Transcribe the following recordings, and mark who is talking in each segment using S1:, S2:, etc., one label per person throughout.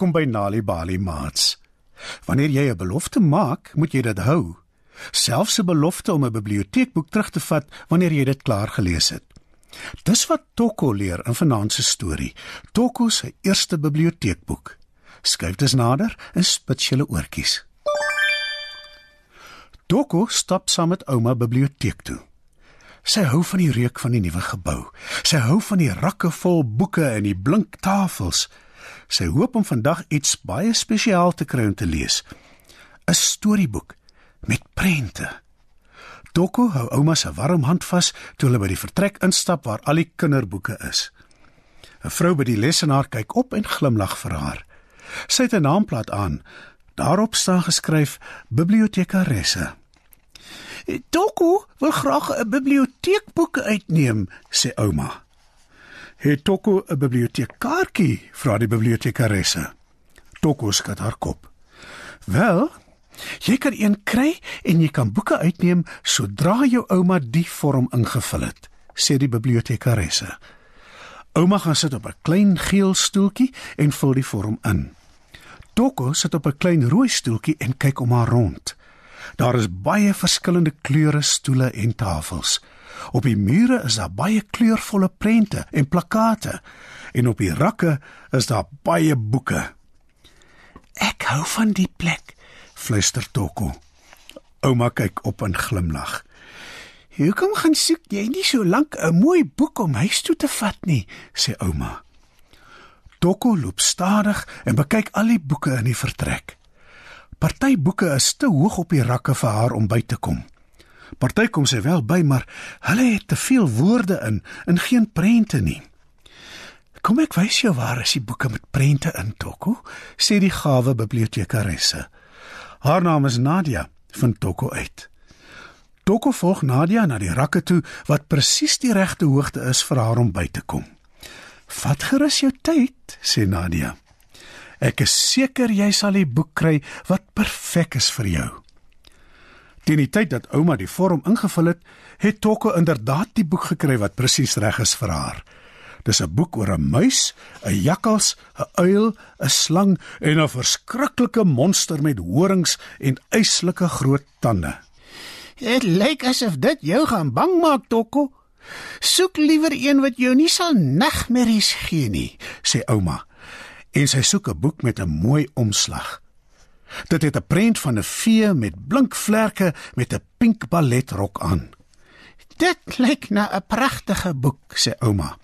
S1: Welkom by Nali Bali Mats. Wanneer jy 'n belofte maak, moet jy dit hou. Selfs 'n belofte om 'n biblioteekboek terug te vat wanneer jy dit klaar gelees het. Dis wat Toko leer in vanaand se storie. Toko se eerste biblioteekboek. Skuif dit nader en spit julle oortjies. Toko stap saam met ouma biblioteek toe. Sy hou van die reuk van die nuwe gebou. Sy hou van die rakke vol boeke en die blink tafels. Sy hoop om vandag iets baie spesiaal te kry om te lees. 'n Storieboek met prente. Toko hou ouma se warm hand vas toe hulle by die vertrek instap waar al die kinderboeke is. 'n Vrou by die lesenaar kyk op en glimlag vir haar. Sy het 'n naamplaat aan. Daarop staan geskryf Bibliotekaresse.
S2: Toko wil graag 'n biblioteekboeke uitneem, sê ouma.
S1: Het Toko 'n biblioteekkaartjie? vra die bibliotekaresse. Toko skud haar kop. Wel, jy kan een kry en jy kan boeke uitneem sodra jou ouma die vorm ingevul het, sê die bibliotekaresse. Ouma gaan sit op 'n klein geel stoeltjie en vul die vorm in. Toko sit op 'n klein rooi stoeltjie en kyk om haar rond. Daar is baie verskillende kleure stoele en tafels. Op die mure is daar baie kleurvolle prente en plakate en op die rakke is daar baie boeke.
S2: Ek hou van die plek,
S1: fluister Toko. Ouma kyk op en glimlag.
S2: "Hoekom gaan soek jy nie so lank 'n mooi boek om huis toe te vat nie?" sê ouma.
S1: Toko loop stadig en bekyk al die boeke in die vertrek. Party boeke is te hoog op die rakke vir haar om by te kom. Party kom sy wel by, maar hulle het te veel woorde in en geen prente nie. Kom ek wys jou waar is die boeke met prente in, Toko? sê die gawe bibliotekaresse. Haar naam is Nadia, van Toko uit. Toko volg Nadia na die rakke toe wat presies die regte hoogte is vir haar om by te kom. "Vat gerus jou tyd," sê Nadia. Ek is seker jy sal 'n boek kry wat perfek is vir jou. Teen die tyd dat ouma die vorm ingevul het, het Toko inderdaad die boek gekry wat presies reg is vir haar. Dis 'n boek oor 'n muis, 'n jakkals, 'n uil, 'n slang en 'n verskriklike monster met horings en yslike groot tande.
S2: Dit lyk asof dit jou gaan bang maak, Toko. Soek liewer een wat jou nie sal nagmerries gee nie, sê ouma
S1: en sy soek 'n boek met 'n mooi omslag. Dit het 'n prent van 'n vee met blink vlerke met 'n pink balletrok aan.
S2: Dit lyk na 'n pragtige boek, sê ouma.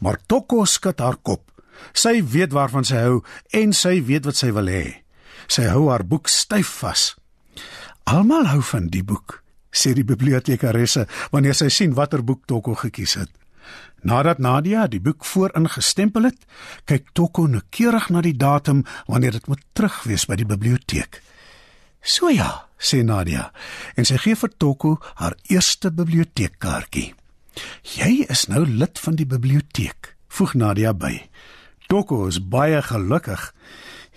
S1: Maar Toko skud haar kop. Sy weet waarvan sy hou en sy weet wat sy wil hê. Sy hou haar boek styf vas. Almal hou van die boek, sê die bibliotekaresse wanneer sy sien watter boek Toko gekies het. Nadat Nadia die boek vooringestempel het, kyk Toko noukeurig na die datum wanneer dit moet terugwees by die biblioteek. "So ja," sê Nadia, en sy gee vir Toko haar eerste biblioteekkaartjie. "Jy is nou lid van die biblioteek," voeg Nadia by. Toko is baie gelukkig.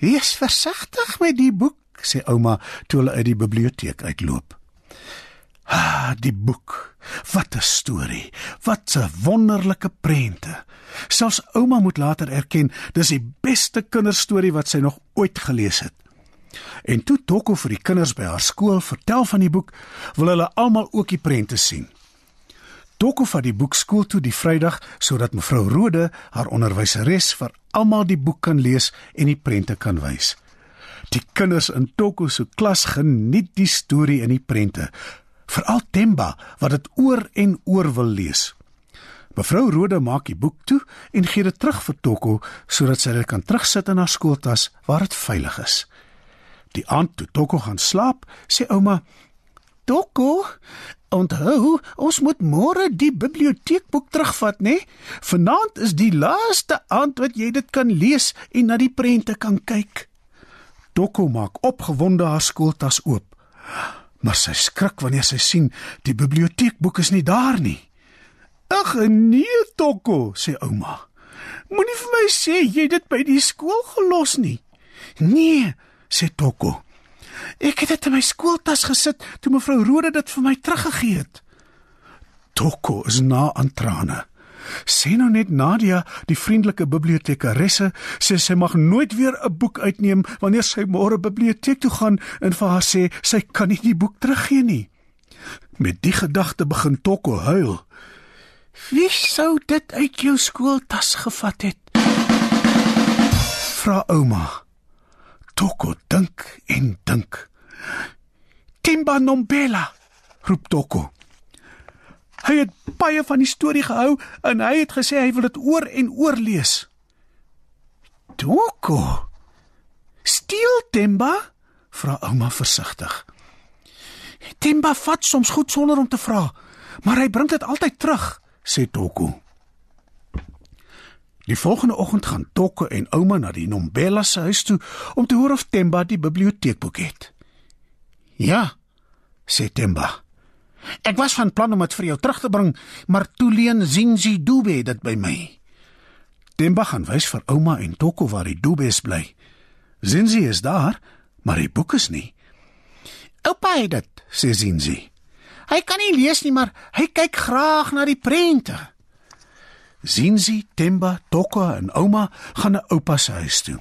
S2: "Wees versigtig met die boek," sê ouma toe hulle uit die biblioteek uitloop.
S1: Ah, die boek. Wat 'n storie. Wat 'n wonderlike prente. Selfs ouma moet later erken dis die beste kinderstorie wat sy nog ooit gelees het. En toe Toko vir die kinders by haar skool vertel van die boek, wil hulle almal ook die prente sien. Toko vat die boek skool toe die Vrydag sodat mevrou Rode, haar onderwyseres, vir almal die boek kan lees en die prente kan wys. Die kinders in Toko se klas geniet die storie en die prente veral Temba wat dit oor en oor wil lees. Mevrou Rode maak die boek toe en gee dit terug vir Toko sodat sy dit kan terugsit in haar skooltas waar dit veilig is. Die aand toe Toko gaan slaap, sê ouma:
S2: "Toko, onthou, ons moet môre die biblioteekboek terugvat, né? Vanaand is die laaste aand wat jy dit kan lees en na die prente kan kyk."
S1: Toko maak opgewonde haar skooltas oop maar sy skrik wanneer sy sien die biblioteekboek is nie daar nie.
S2: "Ag nee, Tokko," sê ouma. "Moenie vir my sê jy het dit by die skool gelos nie."
S1: "Nee," sê Tokko.
S2: "Ek het dit in my skooltas gesit toe mevrou Rode dit vir my teruggegee het."
S1: Tokko is na aan trane. Sê nou net Nadia, die vriendelike bibliotekaresse, sê sy mag nooit weer 'n boek uitneem wanneer sy môre biblioteek toe gaan en vir haar sê sy kan nie die boek teruggee nie. Met die gedagte begin Tokko huil.
S2: Wie sou dit uit jou skooltas gevat het?
S1: Vra ouma. Tokko dink en dink. Timba Nombela, roep Tokko. Hy het baie van die storie gehou en hy het gesê hy wil dit oor en oor lees.
S2: Doko. Steel Temba? vra ouma versigtig. Temba vat soms goed sonder om te vra, maar hy bring dit altyd terug, sê Doko.
S1: Die volgende oggend gaan Tokko en ouma na die Nombela se huis toe om te hoor of Temba die biblioteekboek het.
S2: "Ja," sê Temba. Ek was van plan om dit vir jou terug te bring, maar toe leen Zinzi Dube dit by my.
S1: Temba gaan wys vir ouma en Tokko waar die Dubes bly. Zinzi is daar, maar die boek is nie.
S2: Oupa het dit, sê Zinzi. Hy kan nie lees nie, maar hy kyk graag na die prente.
S1: Zinzi, Temba, Tokko en ouma gaan na oupa se huis toe.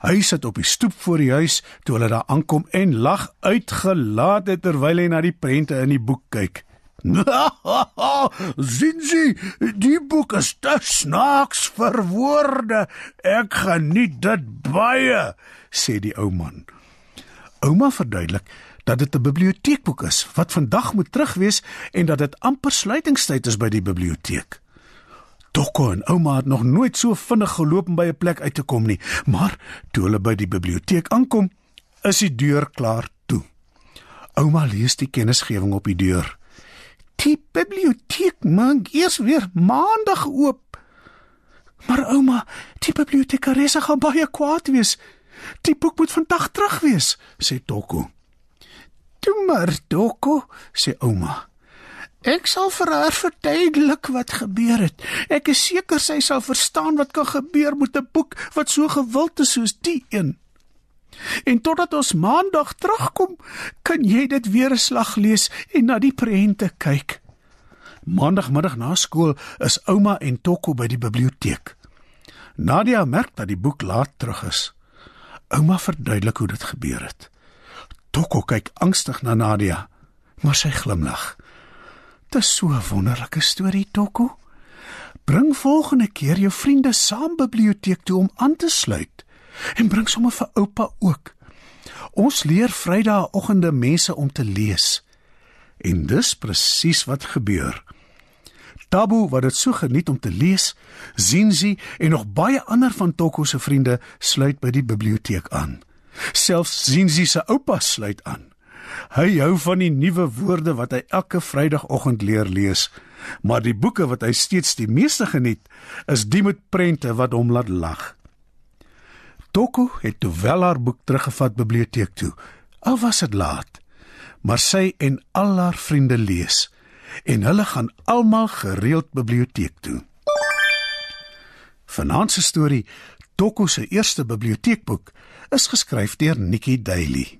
S1: Hy sit op die stoep voor die huis toe hulle daar aankom en lag uitgelate terwyl hy na die prente in die boek kyk. "Zinzi, die boek is te snaaks vir woorde. Ek geniet dit baie," sê die ou man. Ouma verduidelik dat dit 'n biblioteekboek is wat vandag moet terugwees en dat dit amper sluitingstyd is by die biblioteek. Tokko en ouma het nog nooit so vinnig geloop om by 'n plek uit te kom nie, maar toe hulle by die biblioteek aankom, is die deur klaar toe. Ouma lees die kennisgewing op die deur.
S2: Die biblioteek maak eers weer maandag oop. Maar ouma, die bibliotekaresse gaan baie kwaad wees. Die boek moet vandag terug wees, sê Tokko. Toe maar, Tokko, sê ouma. Ek sal vir haar verduidelik wat gebeur het. Ek is seker sy sal verstaan wat kan gebeur met 'n boek wat so gewild is soos die een. En totdat ons maandag terugkom, kan jy dit weer 'n slag lees en na die prente kyk.
S1: Maandagmiddag na skool is ouma en Tokko by die biblioteek. Nadia merk dat die boek laat terug is. Ouma verduidelik hoe dit gebeur het. Tokko kyk angstig na Nadia, maar sy glimlag. Dis so 'n wonderlike storie, Tokko. Bring volgende keer jou vriende saam biblioteek toe om aan te sluit en bring sommer vir oupa ook. Ons leer Vrydagoggende mense om te lees. En dis presies wat gebeur. Tabu wat dit so geniet om te lees, Zinzi en nog baie ander van Tokko se vriende sluit by die biblioteek aan. Selfs Zinzi se oupa sluit aan. Hy hou van die nuwe woorde wat hy elke Vrydagoggend leer lees, maar die boeke wat hy steeds die meeste geniet, is die met prente wat hom laat lag. Toko het toe wel haar boek teruggevat biblioteek toe. Al was dit laat, maar sy en al haar vriende lees en hulle gaan almal gereeld biblioteek toe. Vanaand se storie, Toko se eerste biblioteekboek, is geskryf deur Nikki Daily.